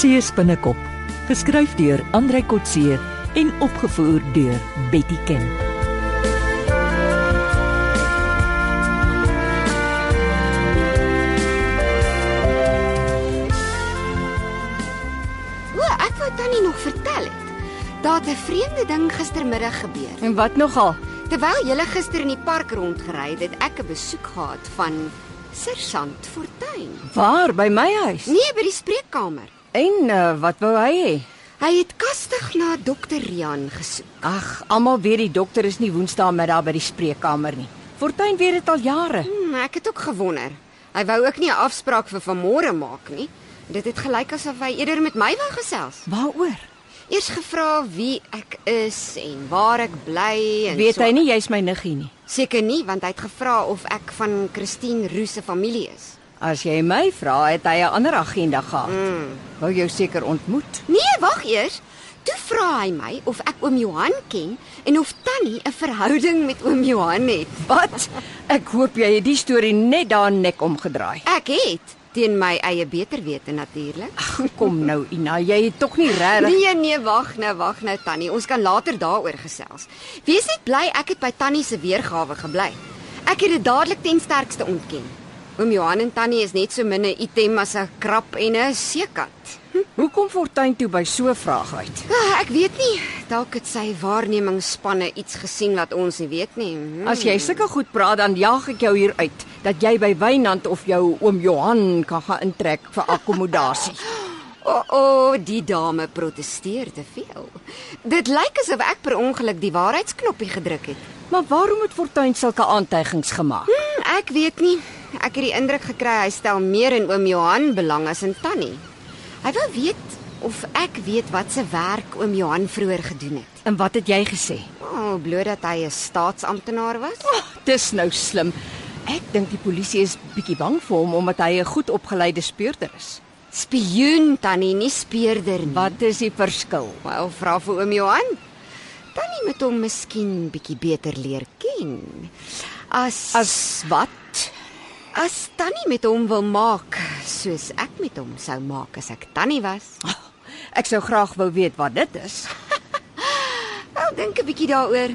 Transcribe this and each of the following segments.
See spinnekop, geskryf deur Andrei Kotse en opgevoer deur Betty Ken. O, ek wou tannie nog vertel het. Daar het 'n vreemde ding gistermiddag gebeur. En wat nogal? Terwyl jy gister in die park rondgery het, het ek 'n besoek gehad van Sersant Fortuin. Waar by my huis? Nee, by die spreekkamer. En uh, wat wou hy hê? Hy het kastig na dokter Rian gesoek. Ag, almal weet die dokter is nie daar by die spreekkamer nie. Fortuin weet dit al jare. Hmm, ek het ook gewonder. Hy wou ook nie 'n afspraak vir vanmôre maak nie. Dit het gelyk asof hy eerder met my wou gesels. Waaroor? Eers gevra wie ek is en waar ek bly en Weet so. hy nie jy's my niggie nie. Seker nie, want hy het gevra of ek van Christine Roos se familie is. As jy my vra, het hy 'n ander agenda gehad. Mm. Wou jou seker ontmoet. Nee, wag eers. Toe vra hy my of ek oom Johan ken en of Tannie 'n verhouding met oom Johan het. Wat? Ek hoop jy het die storie net daar nek omgedraai. Ek het teen my eie beter wete natuurlik. Kom nou Ina, jy het tog nie regtig Nee nee, wag nou, wag nou Tannie. Ons kan later daaroor gesels. Wees net bly ek het by Tannie se weergawe gebly. Ek het dit dadelik ten sterkste ontken. Oom Johan en Tannie is net so min 'n item as 'n krap en 'n seekat. Hoekom Fortuin toe by so 'n vraag uit? Ah, ek weet nie, dalk het sy waarnemingsspanne iets gesien wat ons nie weet nie. Hmm. As jy sulke goed praat, dan jaag ek jou hier uit dat jy by Wynand of jou oom Johan kan gaan intrek vir akkommodasie. O, oh, oh, die dame protesteer te veel. Dit lyk asof ek per ongeluk die waarheidsknoppie gedruk het. Maar waarom het Fortuin sulke aantuigings gemaak? Hmm, ek weet nie. Ek het die indruk gekry hy stel meer in oom Johan belang as in Tannie. Hy wou weet of ek weet wat se werk oom Johan vroeër gedoen het. En wat het jy gesê? O, oh, bloot dat hy 'n staatsamptenaar was. Oh, dis nou slim. Ek dink die polisie is bietjie bang vir hom omdat hy 'n goed opgeleide speurder is. Spioen Tannie, nie speurder nie. Wat is die verskil? Wel, vra vir oom Johan. Tannie moet hom miskien bietjie beter leer ken. As As wat? As Tannie met hom wil maak soos ek met hom sou maak as ek Tannie was. Ek sou graag wou weet wat dit is. Wel, dink 'n bietjie daaroor.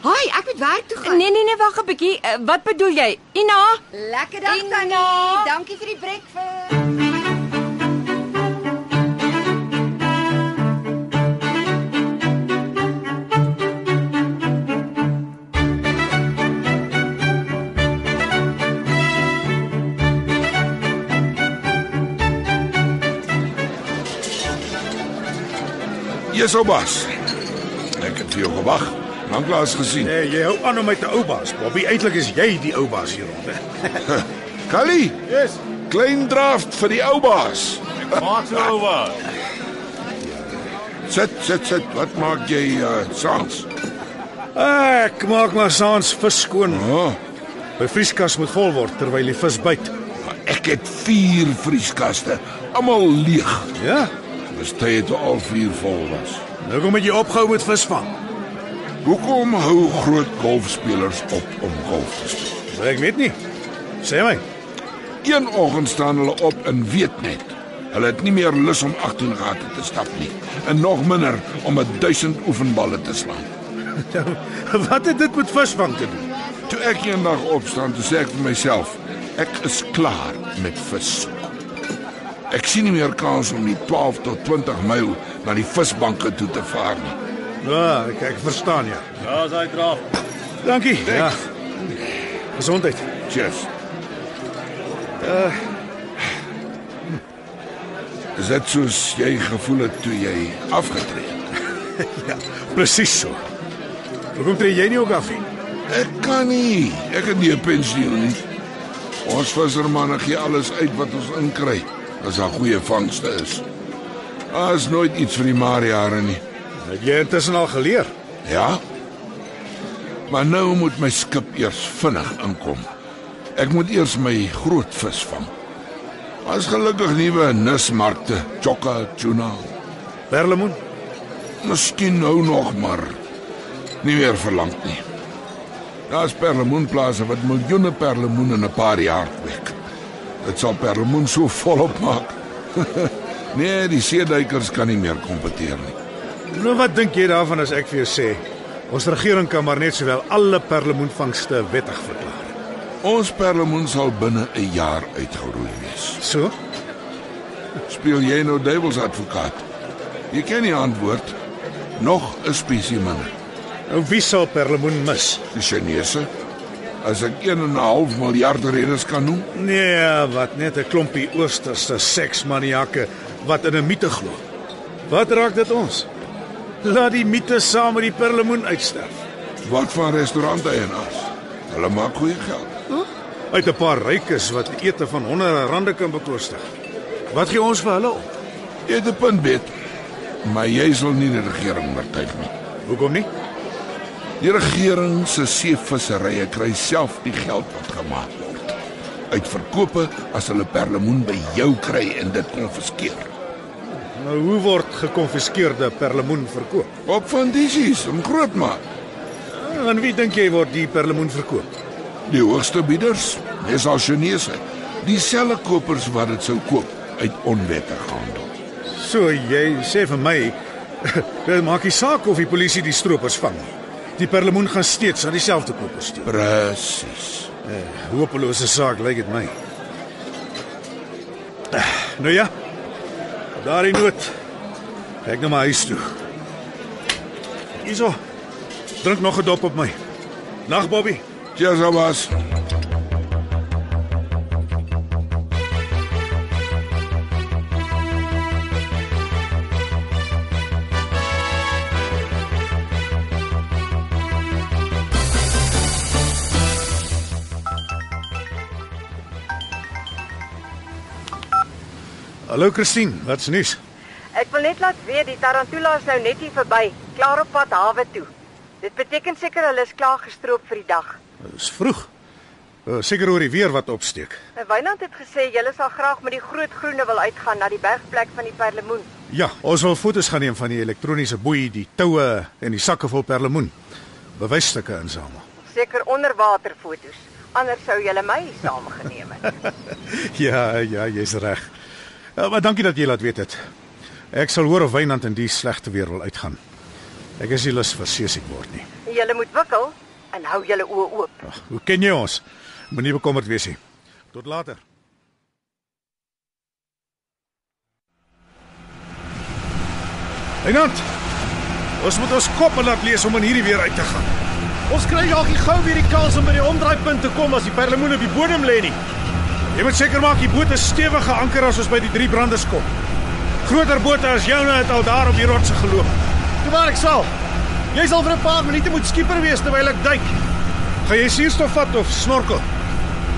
Haai, ek moet werk toe gaan. Nee nee nee, wag 'n bietjie. Uh, wat bedoel jy? Ina? Lekker dag Ina. Tannie. Dankie vir die breakfast. Yes, Obas. Ek het vir jou gewag. Lanklaas gesien. Nee, jy hou aan om my te ou baas. Bobby, eintlik is jy die ou baas hier rond. Kali, Yes. klein draft vir die ou baas. Maak so ou baas. Sit, sit, sit. Wat maak jy uh saans? Ek maak maar saans vis skoon. Oh, My vrieskas moet vol word terwyl die vis byt. ek het 4 vrieskaste, almal leeg. Ja. Dis tyd toe al 4 vol was. Nou kom jy opgehou met visvang. Hoekom hou groot golfspelers op om golf te speel? Ek weet nie. Sê my. Een oggend staan hulle op en weet net. Hulle het nie meer lus om 18 gate te stap nie en nog minder om 1000 oefenballe te slaan. Wat het dit met visvang te doen? Toe ek eendag opstaan, toe sê ek vir myself, ek is klaar met vis. Ek sien nie meer kans om die 12 tot 20 myl na die visbanke toe te vaar nie. Ja, ek, ek verstaan jou. Ja, sy draf. Dankie. Ja. Gesondheid. Cheers. Uh, is dit soos jy gevoel het toe jy afgetree het? Ja, presies so. Hoekom tree jy nie ook af nie? Ek kan nie. Ek het nie 'n pensioen nie. Ons vissermanne gee alles uit wat ons inkry as daar goeie vangste is. Is nooit iets vir die maarjare nie. Het jy intussen al geleer? Ja. Maar nou moet my skip eers vinnig inkom. Ek moet eers my groot vis vang. As gelukkig nuwe nismarkte, chokka, tuna. Perlemoen? Miskien nou nog maar nie meer verlang nie. Daar's perlemoenplase wat miljoene perlemoen in 'n paar jaar kweek. Dit sal perlemoen so volop maak. Nee, die seeduikers kan nie meer kompeteer nie. Nou wat dink jy daarvan as ek vir jou sê ons regering kan maar net sowel alle perlemoenvangste wettig verklaar? Ons perlemoen sal binne 'n jaar uitgeroei wees. So? Speel jy nou duiwels advokaat? Jy ken die antwoord. Nog 'n spesie minder. Nou wie sal perlemoen mis? Die Chinese. As ek 1 en 'n half miljard redes kan noem, Nee, wat net 'n klompie oosterse seksmaniakke wat in 'n mite glo. Wat raak dit ons? Laat die mite saam met die perlemoen uitsterf. wat van restauranteienaars? Hulle maak goeie geld. Uit 'n paar rykes wat ete van honderde rande kan bekostig. Wat gee ons vir hulle op? Het 'n punt, Bet. Maar jy sal nie die regering oortuig nie. Hoekom nie? Die regering se seevisserye kry self die geld wat gemaak word uit verkope as hulle perlemoen by jou kry en dit konfiskeer. Nou hoe word gekonfiskeerde perlemoen verkoop? Op vandisies om groot maak. En wie dink jy word die perlemoen verkoop? Die hoogste bieders, meestal Chinese, dieselfde kopers wat dit sou koop uit onwettige handel. So jy sê vir my dit maak nie saak of die polisie die stroopers vang nie. Die perlemoen gaan steeds aan dieselfde kopers stuur. Presies. Eh, hopelose saak lyk dit my. Eh, Nou ja. Daardie noot. Ek nou maar huis toe. Hierso. Drink nog 'n dop op my. Nag Bobby. Cheers, Abbas. Hallo Christine, wat's nuus? Ek wil net laat weet die tarantula is nou net hier verby, klaar op pad hawe toe. Dit beteken seker hulle is klaar gestroop vir die dag. Dis vroeg. Seker oor die weer wat opsteek. En Wynand het gesê julle sal graag met die groot groene wil uitgaan na die bergplek van die Perlemoen. Ja, ons wil foto's gaan neem van die elektroniese boei, die toue en die sakke vol perlemoen. Bewysstukke insamel. Seker onderwaterfoto's. Anders sou julle my saamgeneem het. Ja, ja, jy's reg. Ja, maar dankie dat jy laat weet het. Ek sal hoor of Wynand in die slegte weer wil uitgaan. Ek is nie lus vir seesiek word nie. julle moet wikkel en hou julle oë oop. Ag, hoe ken jy ons? Moenie bekommerd wees nie. Tot later. Wynand. Ons moet ons koppe laat lees om in hierdie weer uit te gaan. Ons kry dalk nie gou weer die kans om by die omdraaipunt te kom as die perlemoen op die bodem lê nie. Jy moet seker maak die boot is stewig geanker as ons by die drie branders kom. Groter bote as joune het al daar op die rotse geloop. Toe waar ek sal. Jy sal vir 'n paar minute moet skieper wees terwyl ek duik. Gaan jy suurstof vat of snorkel?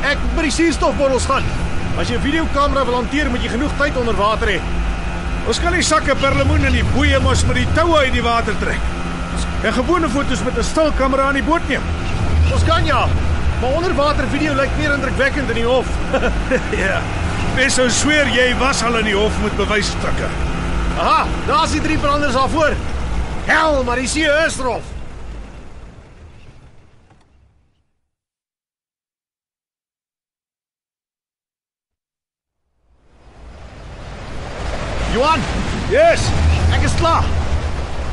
Ek moet by die suurstofbottels gaan. As jy 'n videokamera wil hanteer, moet jy genoeg tyd onder water hê. Ons kan die sakke perlemoen en die boeie mos met die toue uit die water trek. En gewone fotos met 'n stil kamera aan die boot neem. Ons kan ja. Maar onderwater video lyk meer indrukwekkend in die hof. Ja. Mens sou sweer jy was al in die hof met bewysstukke. Aha, daar's die drie branders daar voor. Hel, maar die see is rof. Johan, Yes. ek is klaar.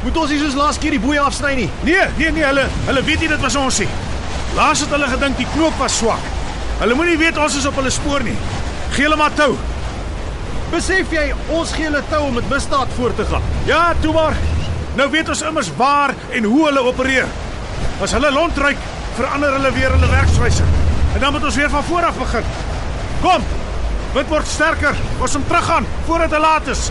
Moet ons nie soos laas keer die boei afsny nie. Nee, nee nee, hulle hulle weet nie dit was ons nie. Laas het hulle gedink die knoop was swak. Hulle moenie weet ons is op hulle spoor nie. Gee hulle maar tou. Besef jy ons gee hulle tou om met misdaad voort te gaan? Ja, toe maar. Nou weet ons immers waar en hoe hulle opereer. As hulle lontryk, verander hulle weer hulle werkswyse. En dan moet ons weer van voor af begin. Kom. Wit word sterker. Ons moet teruggaan voordat dit laat is.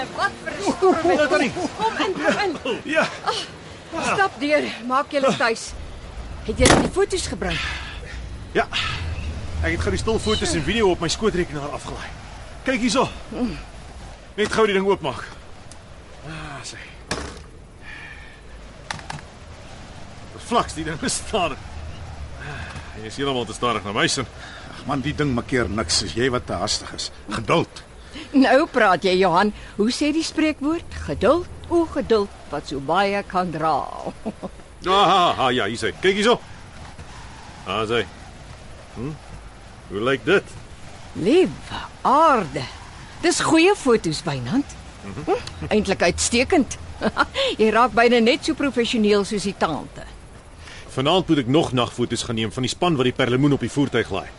Genade, wat vir 'n storm. Kom nou tannie. Kom in, kom in. Ja. Stap deur, maak julle tuis. Het jy die foto's gebring? Ja. Ek het gou die stilfoto's en video op my skootrekenaar afgelaai. Kyk hierso. Net gou die ding oopmaak. Ah, sê. Flaks, die ding is stadig. Ah, Jy is heeltemal te stadig na my sin. Ag man, die ding makkeer niks as jy wat te hastig is. Geduld. Nou praat jy Johan, hoe sê die spreekwoord? Geduld, o geduld wat so baie kan dra. Ah, ah ja, hier sê. Kyk hierso. Ah, sê. Hm? Hoe lyk dit? Liewe aarde. Dis goeie foto's Wynand. Hm, Eintlik uitstekend. jy raak byna net so professioneel soos die tante. Vanaand moet ek nog nagfoto's gaan neem van die span wat die perlemoen op die voertuig laai.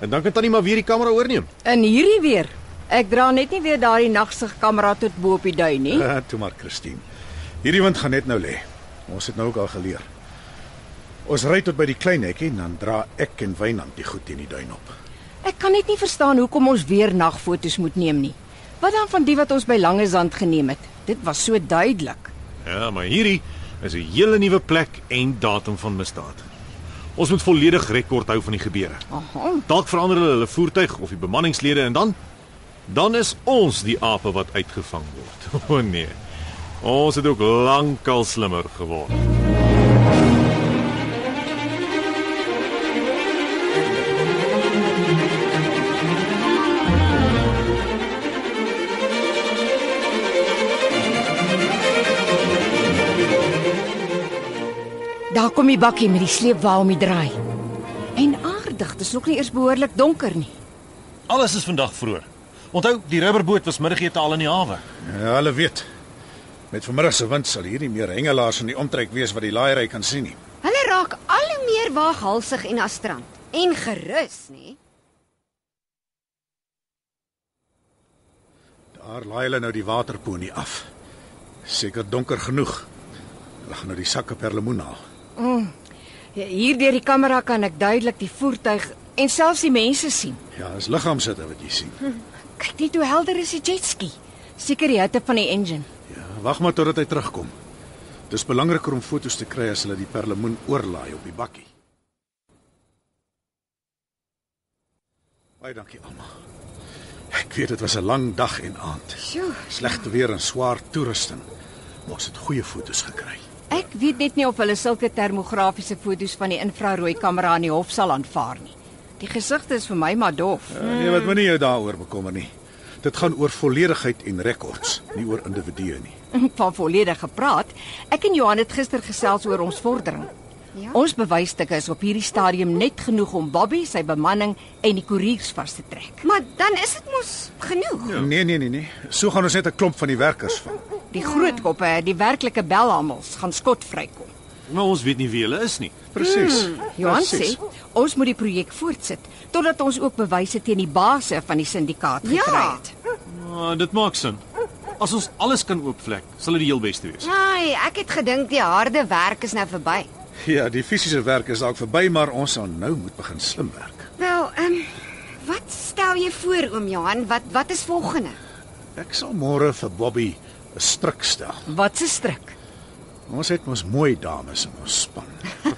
En dan kan tannie maar weer die kamera oorneem. En hierdie weer. Ek dra net nie weer daardie nagsigkamera tot bo op die dui nie. Ja, toe maar Christine. Hierdie wind gaan net nou lê. Ons het nou ook al geleer. Ons ry tot by die klein hekkie en dan dra ek en Wynand die goed teen die duin op. Ek kan net nie verstaan hoekom ons weer nagfoto's moet neem nie. Wat dan van die wat ons by Langezand geneem het? Dit was so duidelik. Ja, maar hierdie is 'n hele nuwe plek en datum van misdaad. Ons moet volledig rekord hou van die gebeure. Dalk verander hulle hulle voertuig of die bemanningslede en dan dan is ons die ape wat uitgevang word. O oh, nee. Ons het ook lankal slimmer geword. Daar kom die bakkie met die sleepwa om die draai. En aardig, dis nog nie eers behoorlik donker nie. Alles is vandag vroeg. Onthou, die rubberboot was middagete al in die hawe. Ja, hulle weet. Met vanmiddag se wind sal hier nie meer hengelaars in die omtrek wees wat die laaiery kan sien nie. Hulle raak al hoe meer waaghalsig en astrand en gerus, nê? Daar laai hulle nou die waterponie af. Seker donker genoeg. Hulle gaan nou die sakke perlemoen haal. Ja, Hier deur die kamera kan ek duidelik die voertuig en selfs die mense sien. Ja, dis liggaamsitte wat jy sien. Kyk net hoe helder is die jetski. Seker die hitte van die engine. Ja, wag maar totdat hy terugkom. Dis belangriker om foto's te kry as hulle die perlemoen oorlaai op die bakkie. Baie dankie almal. Ek weet dit was 'n lang dag en aand. Sjoe. Slegte weer en swaar toerusting. Ons het goeie foto's gekry. Ek weet net nie of hulle sulke termografiese foto's van die infrarooi kamera in die hof sal aanvaar nie. Die gesigte is vir my maar dof. Uh, nee, wat moenie jou daaroor bekommer nie. Dit gaan oor volledigheid en rekords, nie oor individue nie. Van volledig gepraat. Ek en Johan het gister gesels oor ons vordering. Ja. Ons bewysstukke is op hierdie stadium net genoeg om Bobby, sy bemanning en die koeriers vas te trek. Maar dan is dit mos genoeg. Ja. Nee, nee, nee, nee. So gaan ons net 'n klomp van die werkers vang. Die groot koppe, die werklike belhamels, gaan skotvry kom. Maar ons weet nie wie hulle is nie. Presies. Johan Presies. sê ons moet die projek voortsit totdat ons ook bewyse teen die base van die syndikaat gekry Ja. het. Ah, dit maak sin. As ons alles kan oopvlek, sal dit die heel beste wees. Ai, ek het gedink die harde werk is nou verby. Ja, die fisiese werk is dalk verby, maar ons sal nou moet begin slim werk. Wel, ehm um, wat stel jy voor oom Johan? Wat wat is volgende? Ek sal môre vir Bobby 'n stryk stel. Wat 'n stryk. Ons het mos mooi dames in ons span.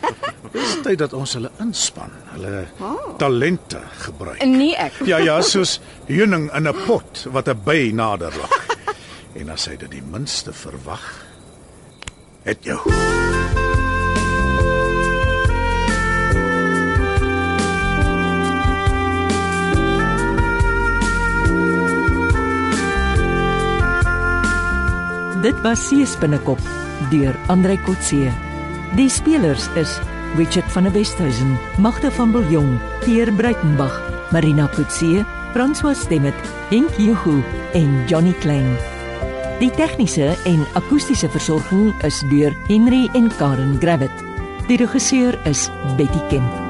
Dis tyd dat ons hulle inspan, hulle Oh. talente gebruik. Nee ek. Ja ja, soos heuning in 'n pot wat 'n by nader lok. En as hy dit die minste verwag, het jou. Dit was Seespinnekop deur Andrei Kotse. Die spelers is Richard van der Westhuizen, Magda van Biljong, Pierre Breitenbach, Marina Kotse, François Stemmet, Henk Juhu en Johnny Klein. Die tegniese en akoestiese versorging is deur Henry en Karen Gravett. Die regisseur is Betty Kemp.